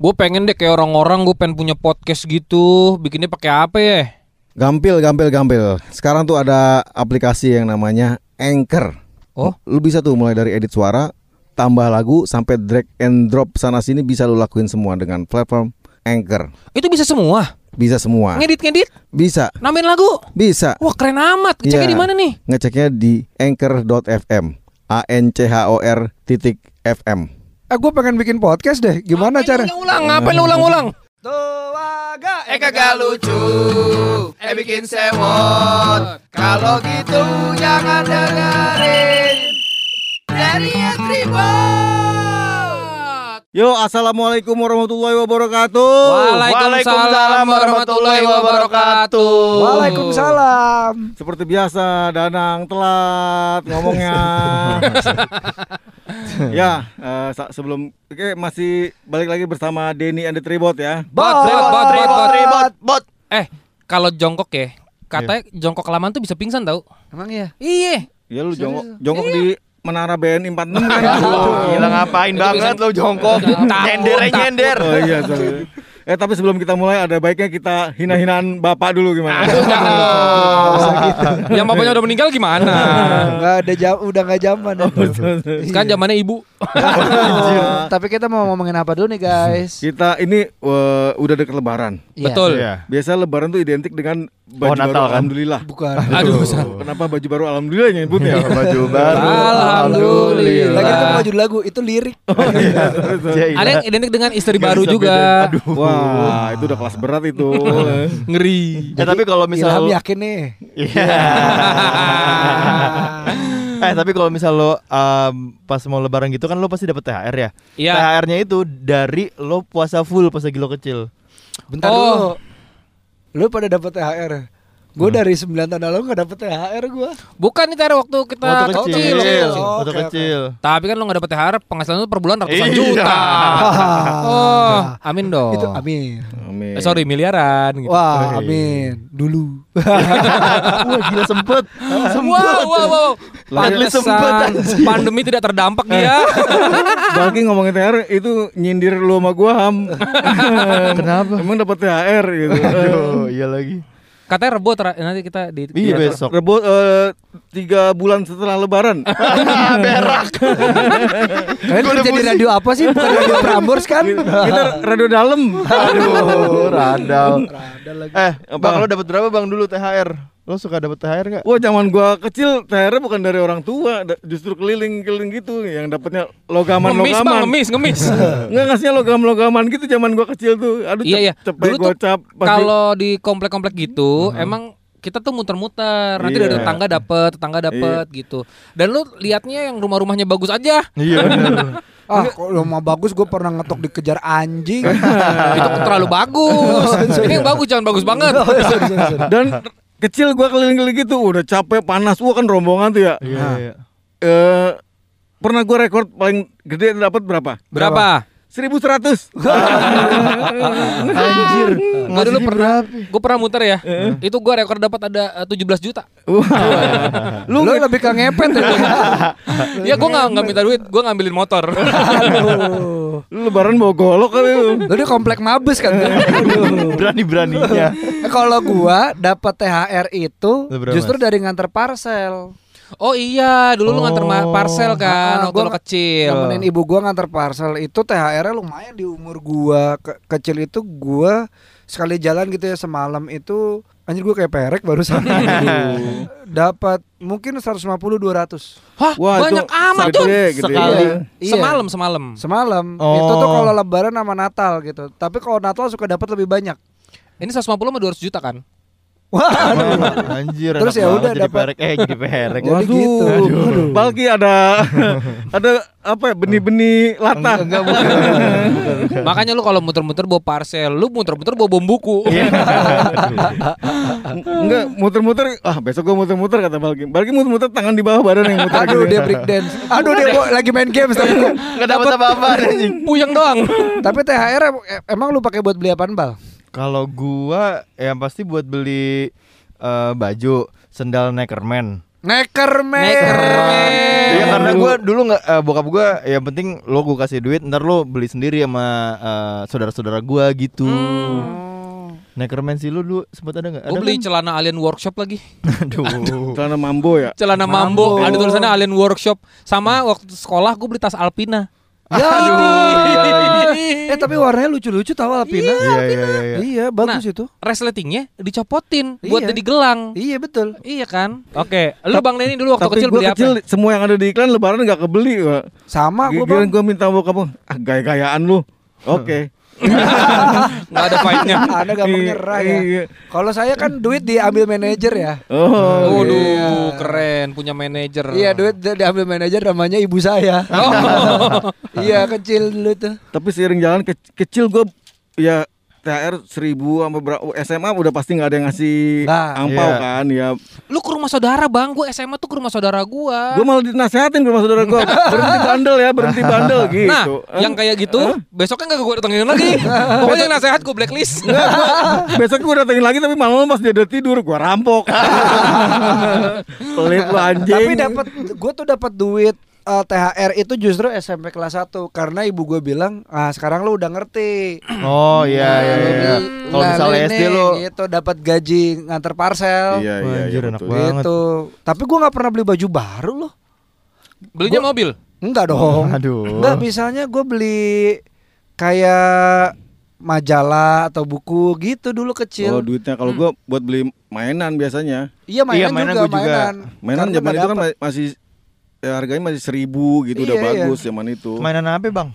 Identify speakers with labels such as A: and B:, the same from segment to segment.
A: Gue pengen deh kayak orang-orang gue pengen punya podcast gitu. Bikinnya pakai apa ya?
B: Gampil, gampil, gampil. Sekarang tuh ada aplikasi yang namanya Anchor.
A: Oh.
B: Lu bisa tuh mulai dari edit suara, tambah lagu sampai drag and drop sana sini bisa lu lakuin semua dengan platform Anchor.
A: Itu bisa semua.
B: Bisa semua.
A: Ngedit-ngedit,
B: Bisa,
A: namain lagu.
B: bisa.
A: Wah keren amat. Ngeceknya
B: Iya.
A: di mana nih?
B: Ngeceknya di anchor.fm. A N C H O R titik FM.
C: Eh gue pengen bikin podcast deh. Gimana cara?
A: Ulang, ngapain lu ulang-ulang?
C: Tuaga
D: Eh kagak lucu, eh bikin sewot. Kalau gitu jangan dengerin dari Tribot.
B: Yo, assalamualaikum warahmatullahi wabarakatuh.
A: Waalaikumsalam warahmatullahi wabarakatuh.
C: Waalaikumsalam.
B: Seperti biasa, Danang telat ngomongnya. ya, eh, sa- sebelum oke masih balik lagi bersama Denny and the Tribot ya.
A: Bot, bot, bot, bot, bot.
D: Tribot, bot.
A: Eh, kalau jongkok ya, katanya jongkok kelamaan tuh bisa pingsan tau?
C: Emang iya?
A: Iya.
B: Ya lu jongkok jongkok di Menara BNI 46 kan.
D: Gila ngapain banget lo jongkok. Nyender nyender.
B: Oh iya, sorry. Eh tapi sebelum kita mulai ada baiknya kita hina-hinaan bapak dulu gimana?
A: Yang bapaknya udah meninggal gimana?
C: Enggak ada jam, udah nggak zaman itu.
A: Sekarang zamannya ibu.
C: Tapi kita mau ngomongin apa dulu nih guys?
B: kita ini eh, udah deket lebaran.
C: Iya.
A: Betul.
B: Biasa lebaran tuh identik dengan baju baru
D: Natal, kan?
B: alhamdulillah.
C: Bukan.
A: Aduh, besar.
B: Kenapa baju baru alhamdulillah nyebutnya?
D: Baju baru.
A: Alhamdulillah.
C: Lagi itu judul lagu, itu lirik.
A: Ada yang identik dengan istri baru juga.
B: Wah, itu udah kelas berat itu.
A: Ngeri.
D: Eh tapi kalau misal
C: Ilham
D: lo-
C: yakin nih.
D: Iya. Eh tapi kalau misal lo um, pas mau lebaran gitu kan lo pasti dapat THR ya.
A: Iya.
D: THR-nya itu dari lo puasa full pas lagi lo kecil.
C: Bentar
A: Oh.
C: dulu. Lu pada dapat THR. Gue dari 9 tahun lalu gak dapet THR gue.
A: Bukan nih Tara waktu kita
D: Waktu
A: kecil.
D: kecil.
C: Oh,
D: Waktu
C: oke, oke.
D: kecil.
A: Tapi kan lo gak dapet THR penghasilan lu per bulan ratusan
D: Iya.
A: juta. Oh, amin dong.
C: Itu amin.
B: Amin.
A: Eh, sorry miliaran gitu.
C: Wah, amin. Dulu.
D: Wah gila sempet.
A: Wow, wow, wow.
D: Least sempet,
A: Pantesan pandemi tidak terdampak dia.
B: Bagi ngomongin THR itu nyindir lu sama gua Ham.
D: Kenapa?
B: Emang dapat THR gitu.
D: Aduh, iya lagi.
A: Katanya rebo nanti kita di
D: Iya besok.
B: Rebo eh, tiga bulan setelah lebaran.
D: Berak.
C: Kalian kerja di radio apa sih? Bukan radio Prambors kan?
B: Kita radio dalam.
D: Aduh, radal.
C: Ada lagi.
D: Eh, Bang lo dapat berapa Bang dulu THR? Lo suka dapat THR enggak?
B: Wah, zaman gua kecil THR bukan dari orang tua, justru keliling-keliling gitu yang dapatnya
A: ngemis bang,
B: logaman-logaman.
A: ngemis, ngemis.
B: Enggak ngasihnya logam-logaman gitu zaman gua kecil tuh. Aduh,
A: iya iya.
B: cepet
A: Dulu
B: gocap.
A: kalau di komplek-komplek gitu emang kita tuh muter-muter. Nanti
B: Iya.
A: dari tetangga dapet, tetangga dapet gitu. Dan lu liatnya yang rumah-rumahnya bagus aja.
D: Iya benar.
C: Ah, kalau mau bagus gue pernah ngetok dikejar anjing.
A: itu terlalu bagus. Ini yang bagus jangan bagus banget.
B: Dan kecil gua keliling-keliling gitu udah capek panas gua kan rombongan tuh ya.
D: Iya, iya.
B: Eh pernah gua rekor paling gede dapat berapa?
A: Berapa?
B: 1100.
D: Anjir.
A: Gue dulu pernah, gue pernah muter ya. Itu gue rekor dapat ada eh, 17 juta.
B: Wah.
C: Lu, lebih ke ngepet ya.
A: ya gue nggak nggak minta duit, gue ngambilin motor.
B: Lu lebaran bawa golok kali lu.
C: Lu di komplek mabes kan?
D: Berani-beraninya.
C: Eh, Kalau gua dapat THR itu
D: Lu
C: justru dari nganter parcel.
A: Oh iya, dulu lu nganter
D: Oh.
A: parcel kan
C: Ah,
A: waktu lu kecil.
C: Nemenin ibu gua nganter parcel itu THR-nya lumayan di umur gua Ke- kecil itu gua sekali jalan gitu ya semalam itu anjir gua kayak perek barusan. Dapat mungkin 150 200
A: Hah,
B: Wah,
A: banyak
B: itu
A: amat
B: gede,
A: tuh.
B: gede.
D: Sekali.
C: Iya.
A: Semalam, semalam.
C: semalam.
D: Oh.
C: Itu tuh kalau lebaran sama Natal gitu. Tapi kalau Natal suka dapat lebih banyak.
A: Ini 150 sama 200 juta kan?
C: Wah, aduh.
D: Anjir.
C: Terus ya udah
D: jadi
C: dapat-
D: perek. Eh jadi perek.
C: Jadi
B: Waduh.
C: gitu. Aduh.
B: Balki ada ada apa ya benih-benih latah.
D: Enggak bukan.
A: Makanya lu kalau muter-muter bawa parcel, lu muter-muter bawa bom buku.
B: Enggak muter-muter. Ah, besok gua muter-muter kata Balki. Balki muter-muter tangan di bawah badan yang muter.
C: Aduh
B: gitu.
C: dia break dance. Aduh dia lagi main games tapi.
D: Enggak dapat apa-apa anjing.
A: Puyeng doang.
C: tapi THR em- emang lu pakai buat beli apaan bal?
D: Kalau gua yang pasti buat beli eh, baju, sendal Neckerman.
C: Neckerman.
A: Neckerman.
D: Iya karena gue dulu nggak eh, bokap gue yang penting lo gue kasih duit ntar lo beli sendiri sama eh, saudara-saudara gue gitu. Necromancy lu dulu sempat ada nggak?
A: Gue beli
D: kan?
A: celana Alien Workshop lagi.
D: Aduh.
B: Celana mambo ya.
A: Celana Mambo, ada tulisannya Alien Workshop. Sama waktu sekolah gue beli tas Alpina.
C: Ya.
D: iya,
C: eh tapi warnanya lucu-lucu tahu Alpina.
D: Iya iya iya. iya.
C: Iya, bagus
A: Nah,
C: itu.
A: Resletingnya dicopotin buat
C: Iya.
A: jadi gelang.
C: Iya betul.
A: Iya kan? Oke, lu Bang Denny dulu waktu
B: Tapi
A: kecil
B: gue
A: beli
B: kecil
A: apa?
B: semua yang ada di iklan lebaran nggak kebeli Pak.
C: Sama gua
B: Giliran
C: bang.
B: gue minta bokap ah gaya-gayaan lu. Oke.
A: Nggak ada fight-nya.
C: Anda gampang
B: Iya,
C: nyerah ya.
B: iya.
C: Kalau saya kan duit diambil manajer ya.
B: Oh.
A: Waduh,
C: Iya.
A: keren punya manajer.
C: Iya duit di- diambil manajer namanya ibu saya.
A: Oh.
C: iya kecil dulu tuh.
B: Tapi seiring jalan ke- kecil gue ya THR seribu sama berapa SMA udah pasti nggak ada yang ngasih
C: Nah,
B: angpau
D: iya.
B: kan ya
A: Lu ke rumah saudara, Bang. Gue SMA tuh ke rumah saudara gua.
B: gue malah dinasehatin ke rumah saudara gue berhenti bandel ya berhenti bandel gitu
A: Nah, yang kayak gitu, besoknya gak gue datengin lagi. Pokoknya yang nasehat gue blacklist.
B: besok gue datengin lagi tapi malam pas dia udah tidur gue rampok pelit lu anjing
C: Tapi dapat gue tuh dapat duit eh, THR itu justru SMP kelas 1 karena ibu gue bilang, "Ah, sekarang lu udah ngerti."
D: Oh iya iya
C: Lu
D: iya.
C: beli-
D: Kalau
C: nah,
D: misalnya
C: lu
D: SD lo
C: gitu dapat gaji nganter parcel.
B: iya iya, iya
D: enak
B: betul.
D: banget.
C: Gitu. Tapi gue nggak pernah beli baju baru loh.
A: Belinya mobil.
C: Enggak dong.
D: Aduh.
C: Enggak, misalnya gue beli kayak majalah atau buku gitu dulu
B: oh
C: kecil.
B: duitnya kalau gue buat beli mainan biasanya
C: iya mainan,
D: Iya, mainan
C: juga,
D: gua juga.
C: mainan.
B: mainan zaman itu kan masih ya, harganya masih seribu gitu udah
C: Iya, iya.
B: bagus zaman itu
D: Mainan apa bang?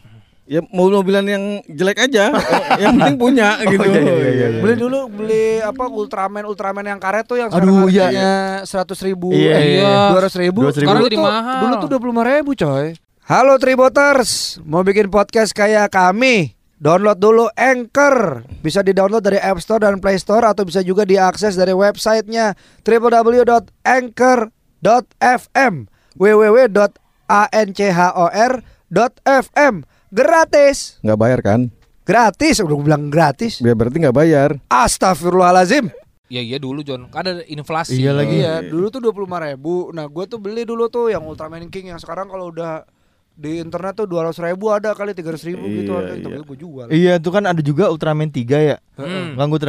B: ya mobil-mobilan yang jelek aja yang penting punya gitu
D: iya, iya, iya, iya.
C: Beli dulu beli apa Ultraman Ultraman yang karet tuh yang
D: Aduh,
C: sekarang
D: iya.
C: harganya seratus ribu,
D: Iya,
A: iya.
C: dua ratus ribu.
D: 200.000.
A: Sekarang
C: Dulu
A: jadi
C: tuh-
A: mahal.
C: Dulu tuh dua puluh ribu coy. Halo Triboters, mau bikin podcast kayak kami? Download dulu Anchor. Bisa di-download dari App Store dan Play Store atau bisa juga diakses dari websitenya www.anchor.fm www.anchor.fm Gratis
B: nggak bayar kan
C: Gratis, udah gue bilang gratis
B: ya berarti nggak bayar
C: Astagfirullahalazim
A: Ya iya dulu John, kan ada inflasi.
D: Iya lagi.
C: Iya, dulu tuh dua puluh ribu. Nah, gue tuh beli dulu tuh yang Ultraman King yang sekarang kalau udah di internet tuh dua ratus ribu ada kali tiga ratus ribu gitu
B: Iya,
C: harganya.
B: iya.
C: Tapi gue jual.
D: Iya tuh kan ada juga Ultraman 3 ya.
A: Hmm.
D: Kan gue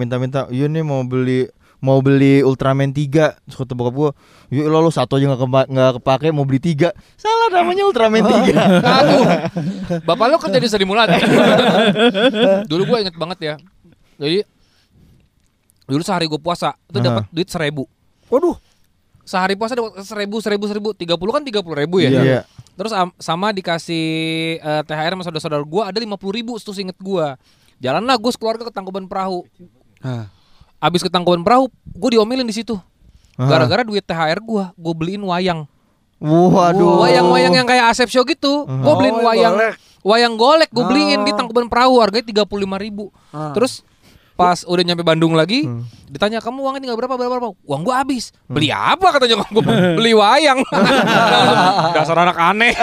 D: minta-minta, iya nih mau beli mau beli Ultraman 3 Terus kata bokap gue Yuk lo, lo satu aja gak, kepa- nggak kepake mau beli tiga Salah namanya Ultraman 3
A: Aduh. Bapak lo kerja di Sri Mulat. dulu gue inget banget ya. Jadi dulu sehari gue puasa itu dapat duit seribu.
C: Waduh,
A: Sehari puasa dapat seribu, seribu, seribu, tiga puluh kan tiga puluh ribu ya.
D: Iya.
A: Terus am- sama dikasih eh, THR sama saudara-saudara gue ada lima puluh ribu, terus inget gue. Jalan lah gue sekeluarga ke Tangkuban Perahu. Abis ke Tangkuban Perahu, gue diomelin di situ. Gara-gara duit THR gue, gue beliin wayang.
D: Waduh
A: Wayang-wayang yang kayak Asep Show gitu. Gue beliin
C: Oh, yang
A: wayang
C: golek.
A: wayang golek gue beliin
C: Oh.
A: di Tangkuban Perahu harganya tiga puluh lima ribu.
C: Ah.
A: Terus pas udah nyampe Bandung lagi, ditanya kamu uangnya tinggal berapa berapa berapa? Uang gue habis. Beli apa katanya gue beli wayang. Dasar anak aneh.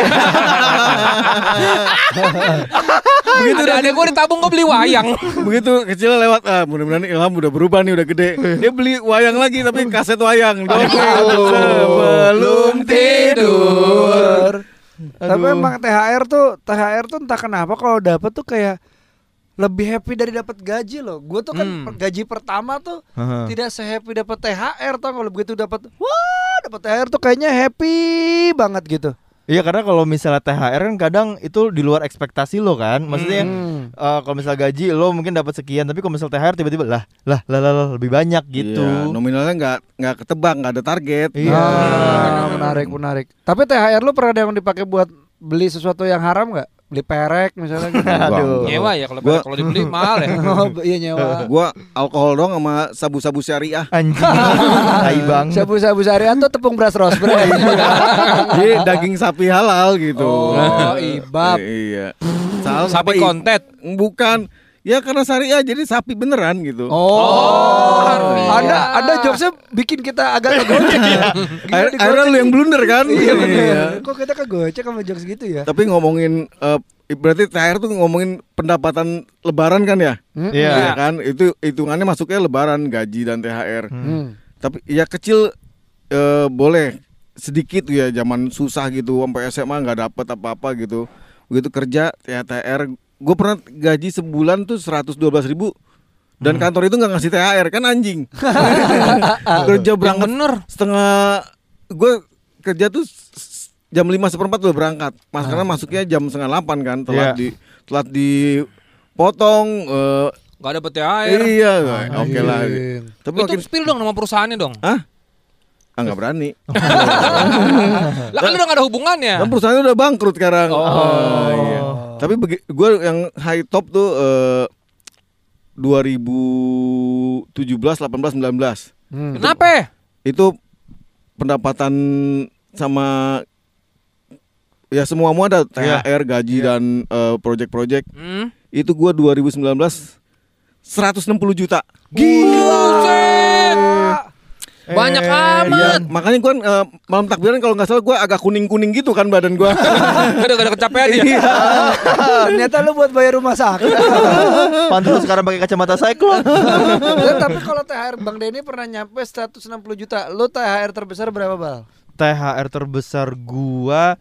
A: Begitu ada ada gue ditabung gue beli wayang.
B: begitu kecil lewat ah mudah-mudahan Ilham udah berubah nih udah gede dia beli wayang lagi tapi kaset wayang sebelum tidur
C: Tapi emang THR tuh THR tuh entah kenapa kalau dapet tuh kayak lebih happy dari dapat gaji loh. Gue tuh kan
A: Hmm.
C: gaji pertama tuh
D: Aha.
C: tidak sehappy dapat THR tau kalau begitu dapat wah dapat THR tuh kayaknya happy banget gitu.
D: Iya karena kalau misalnya THR kan kadang itu di luar ekspektasi lo kan Maksudnya
C: Hmm.
D: eh, kalau misal gaji lo mungkin dapat sekian Tapi kalau misal THR tiba-tiba lah lah lah lah, lah, lebih banyak gitu
B: Iya, nominalnya nggak nggak ketebak nggak ada target
D: Iya.
C: Ah, menarik menarik. Tapi THR lu pernah ada yang dipakai buat beli sesuatu yang haram nggak? Beli perek misalnya gitu.
D: Aduh.
A: Nyewa ya kalau
B: Gua-
A: kalau dibeli mahal ya.
C: oh, iya nyewa.
B: gua alkohol dong sama sabu-sabu syariah
D: Anjing Tai
C: Sabu-sabu syariah tuh tepung beras roseberry.
B: jadi daging sapi halal gitu
C: Oh, ibab.
B: iya Salah
A: Sapi kontet.
B: bukan ya karena syariah jadi sapi beneran gitu
C: Oh,
A: harfiah.
C: Anda Anda jokesnya bikin kita agak kegocek ya.
B: Akhirnya lu yang blunder kan
C: Iya bener. Kok kita kegocek sama jokes gitu ya?
B: Tapi ngomongin eh, berarti THR tuh ngomongin pendapatan lebaran kan ya?
D: Iya.
B: Iya kan? Itu hitungannya masuknya lebaran, gaji dan THR.
C: Hmm.
B: Tapi ya kecil eh, boleh sedikit tuh ya zaman susah gitu sampai SMA nggak dapet apa-apa gitu begitu kerja THR gue pernah gaji sebulan tuh 112 ribu dan kantor itu nggak ngasih THR kan anjing kerja berangkat
A: bener.
B: setengah gue kerja tuh jam lima seperempat udah berangkat mas karena masuknya jam setengah delapan kan telat
D: Iya.
B: di telat dipotong eh,
A: Gak dapet THR.
B: iya oke lah
C: Anjing.
B: tapi
A: Itu
B: makin
A: spill dong nama perusahaannya dong.
B: ah ah nggak berani
A: Lah kan udah gak ada hubungannya.
B: kan perusahaannya udah bangkrut sekarang
A: Oh.
B: Ah, iya. tapi gue yang high top tuh eh, 2017 18 19
C: Hmm.
A: Kenapa?
B: itu pendapatan sama ya semua semua ada. THR gaji dan eh, project-project
A: Hmm?
B: itu gua 2019 160 juta
A: Buset. Banyak
D: Eh,
A: amat.
B: makanya gua eh, malam takbiran kalau nggak salah gua agak kuning-kuning gitu kan badan gua
A: Gak ada, kecapean ya.
B: Iya.
C: Ternyata lu buat bayar rumah sakit.
D: Pantas sekarang pakai kacamata cyclone.
C: Ya, tapi kalau THR Bang Denny pernah nyampe 160 juta. Lu THR terbesar berapa, Bal?
D: THR terbesar gua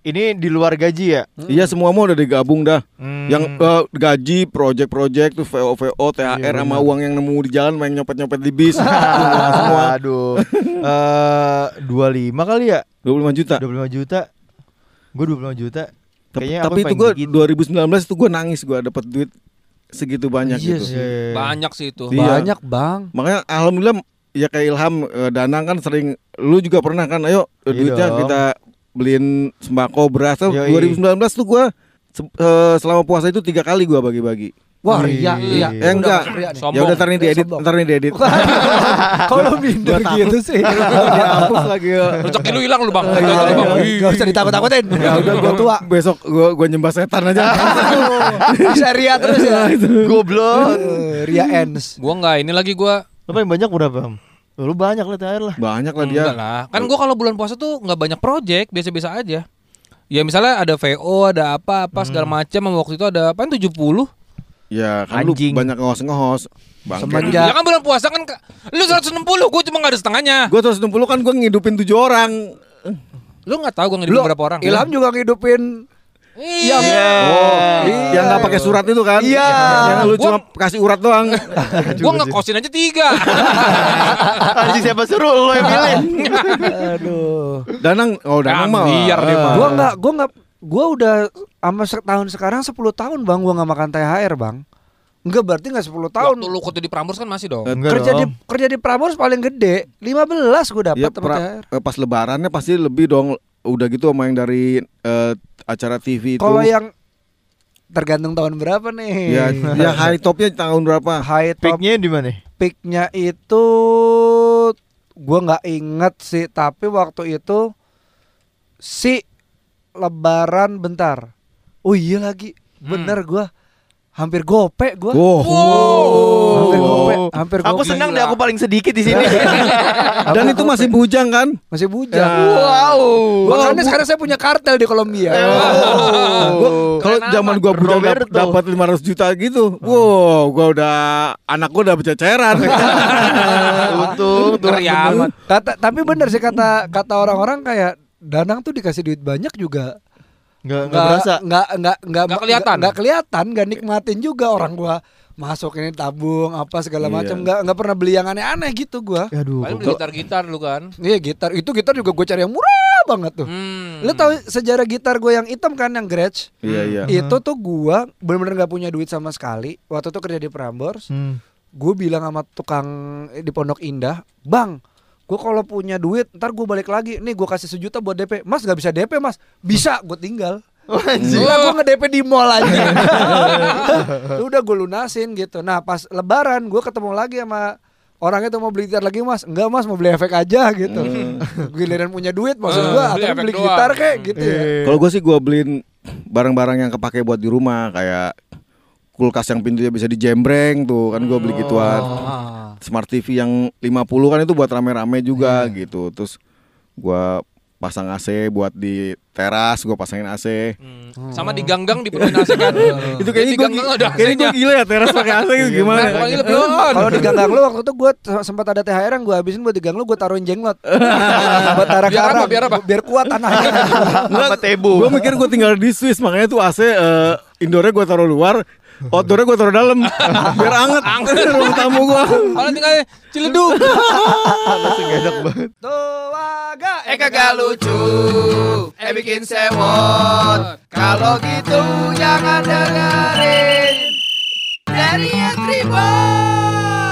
D: ini di luar gaji ya.
B: iya semua semua udah digabung dah
D: Hmm.
B: yang eh, gaji project-project tuh VO VO THR sama uang yang nemu di jalan main nyopet-nyopet di bis semua
D: Aduh. Eh 25 kali ya?
B: 25 juta
D: 25 juta. Gue 25 juta.
B: tapi,
D: Kayaknya
B: tapi itu
D: gitu.
B: 2019 itu gua nangis gua dapat duit segitu banyak
C: Iya
B: gitu
C: sih.
D: Iya, iya, iya.
A: Banyak sih itu.
B: Iya.
C: Banyak, Bang.
B: Makanya alhamdulillah ya kayak Ilham eh, Danang kan sering lu juga pernah kan ayo
D: Iya
B: duitnya
D: dong.
B: kita beliin sembako beras Tuh,
D: Yoi.
B: 2019 tuh gua se- eh, selama puasa itu tiga kali gua bagi-bagi.
C: Wah, ria, ria.
B: Eh enggak.
C: Udah.
B: Ya udah ntar nih diedit, ntar nih diedit.
C: Kalau minder gitu sih.
B: Dihapus lagi ya.
A: Rezeki lu hilang lu bang.
B: Iya,
A: Jangan,
B: iya.
A: Bang.
C: Usah ditakut-takutin.
B: Ya udah gua tua. Besok gua gua nyembah setan aja.
C: Bisa ria terus ya.
D: Goblok.
C: Eh, Ria ends.
A: Gua nggak ini lagi gua.
D: Lu paling banyak berapa? Ham? Lu banyak lah THR lah.
B: Banyak lah dia.
A: Enggak lah. Kan gua kalau bulan puasa tuh nggak banyak project, biasa-biasa aja. Ya misalnya ada VO, ada apa-apa segala macam. Sama Waktu itu ada apa 70
B: Ya kan
D: Anjing.
B: lu banyak ngehos-ngehos. Bangke.
C: Semenjak-
A: Ya kan bulan puasa kan ka- lu 160, gua cuma nggak ada setengahnya.
B: Gua 160 kan gua ngidupin tujuh orang.
A: Lu nggak tahu gua ngidupin berapa orang?
C: Ilham juga ngidupin
A: Iya.
B: Oh,
C: Iya.
B: yang nggak pakai surat itu kan?
C: Iya.
B: Yang lu
A: Gua-
B: cuma kasih urat doang.
A: Gua ngekosin aja tiga.
D: Anjing siapa suruh lu yang pilih?
C: Aduh.
B: Danang, oh Danang mah.
A: Biar dia mah.
C: Gua enggak, gua enggak gua udah sama setahun sekarang 10 tahun Bang gua nggak makan THR, Bang. Enggak berarti enggak 10 tahun.
A: Waktu lu kerja di Prambors kan masih dong.
D: Enggak
C: kerja di
D: dong.
C: kerja di Prambors paling gede 15 gua dapat
B: Ya, pra-
C: THR.
B: eh, pas lebarannya pasti lebih dong. Udah gitu sama yang dari eh, acara TV itu.
C: Kalau yang tergantung tahun berapa nih?
B: ya, ya high topnya tahun berapa?
C: high top
D: Peaknya di mana?
C: peaknya itu gua nggak inget sih, tapi waktu itu si lebaran bentar. Oh iya lagi. Bener gua hampir gope gua.
B: Oh.
C: Hampir gope, hampir
D: Aku
C: gope.
D: senang deh aku paling sedikit di sini.
B: Dan itu masih bujang kan?
C: masih bujang.
B: Ya.
D: wow.
C: Makanya sekarang saya punya kartel di Kolombia.
B: Gua- Kalau zaman gua
D: Roberto.
B: dapat 500 juta gitu. Wow, gua udah anak gua udah berceceran.
D: Untung
A: amat.
C: Kata, tapi bener sih kata kata orang-orang kayak Danang tuh dikasih duit banyak juga
D: Enggak enggak berasa.
C: nggak nggak nggak
A: Nggak kelihatan.
C: nggak kelihatan nggak nikmatin juga orang gua masuk ini tabung apa segala
B: Iya.
C: macam nggak nggak pernah beli yang aneh-aneh gitu gua
D: Aduh.
A: Paling gitar-gitar lu kan.
C: iya gitar itu gitar juga gue cari yang murah banget tuh.
A: Hmm.
C: lu tahu sejarah gitar gue yang hitam kan yang Gretsch?
B: Iya, iya.
C: itu tuh gua bener-bener nggak punya duit sama sekali. Waktu itu kerja di Prambors.
D: Hmm.
C: gue bilang sama tukang di Pondok Indah bang gue kalau punya duit ntar gue balik lagi. Nih gue kasih sejuta buat DP mas nggak bisa DP mas. Bisa gue tinggal. Gila gue nge-DP di mall aja. Udah gue lunasin gitu. Nah pas lebaran gue ketemu lagi sama Orang itu mau beli gitar lagi mas Enggak mas mau beli efek aja gitu Giliran punya duit maksud
A: Eh,
C: gue
A: beli
C: Atau beli
A: doang.
C: gitar kayak gitu ya
B: Kalau gue sih gue beliin barang-barang yang kepake buat di rumah kayak kulkas yang pintunya bisa dijembreng tuh kan gue beli gituan.
C: Ah.
B: Smart TV yang 50 kan itu buat rame-rame juga gitu. Terus gue pasang AC buat di teras gue pasangin AC.
A: Hmm. Sama di ganggang dipenuhin AC kan.
B: Itu kayaknya
A: Di
B: gue
A: ganggang ada
B: kayaknya gue gila ya teras pakai AC itu gimana?
A: Nah.
C: Kalau di ganggang lu waktu itu gue sempat ada THR yang gue habisin buat di gang lu gue taruhin jenglot. buat taruh
A: Biar apa, biar apa?
C: Biar kuat tanahnya.
D: Sama tebu.
B: Gue mikir gue tinggal di Swiss makanya tuh AC eh, indoornya gue taruh luar, outdoornya gue taruh dalam biar anget. Ruang tamu gue.
A: Kalau tinggal Ciledug.
D: Langsung enak banget.
C: Tuaga
E: Eh kagak lucu, eh bikin sewot. Kalau gitu jangan dengerin dari Tribun.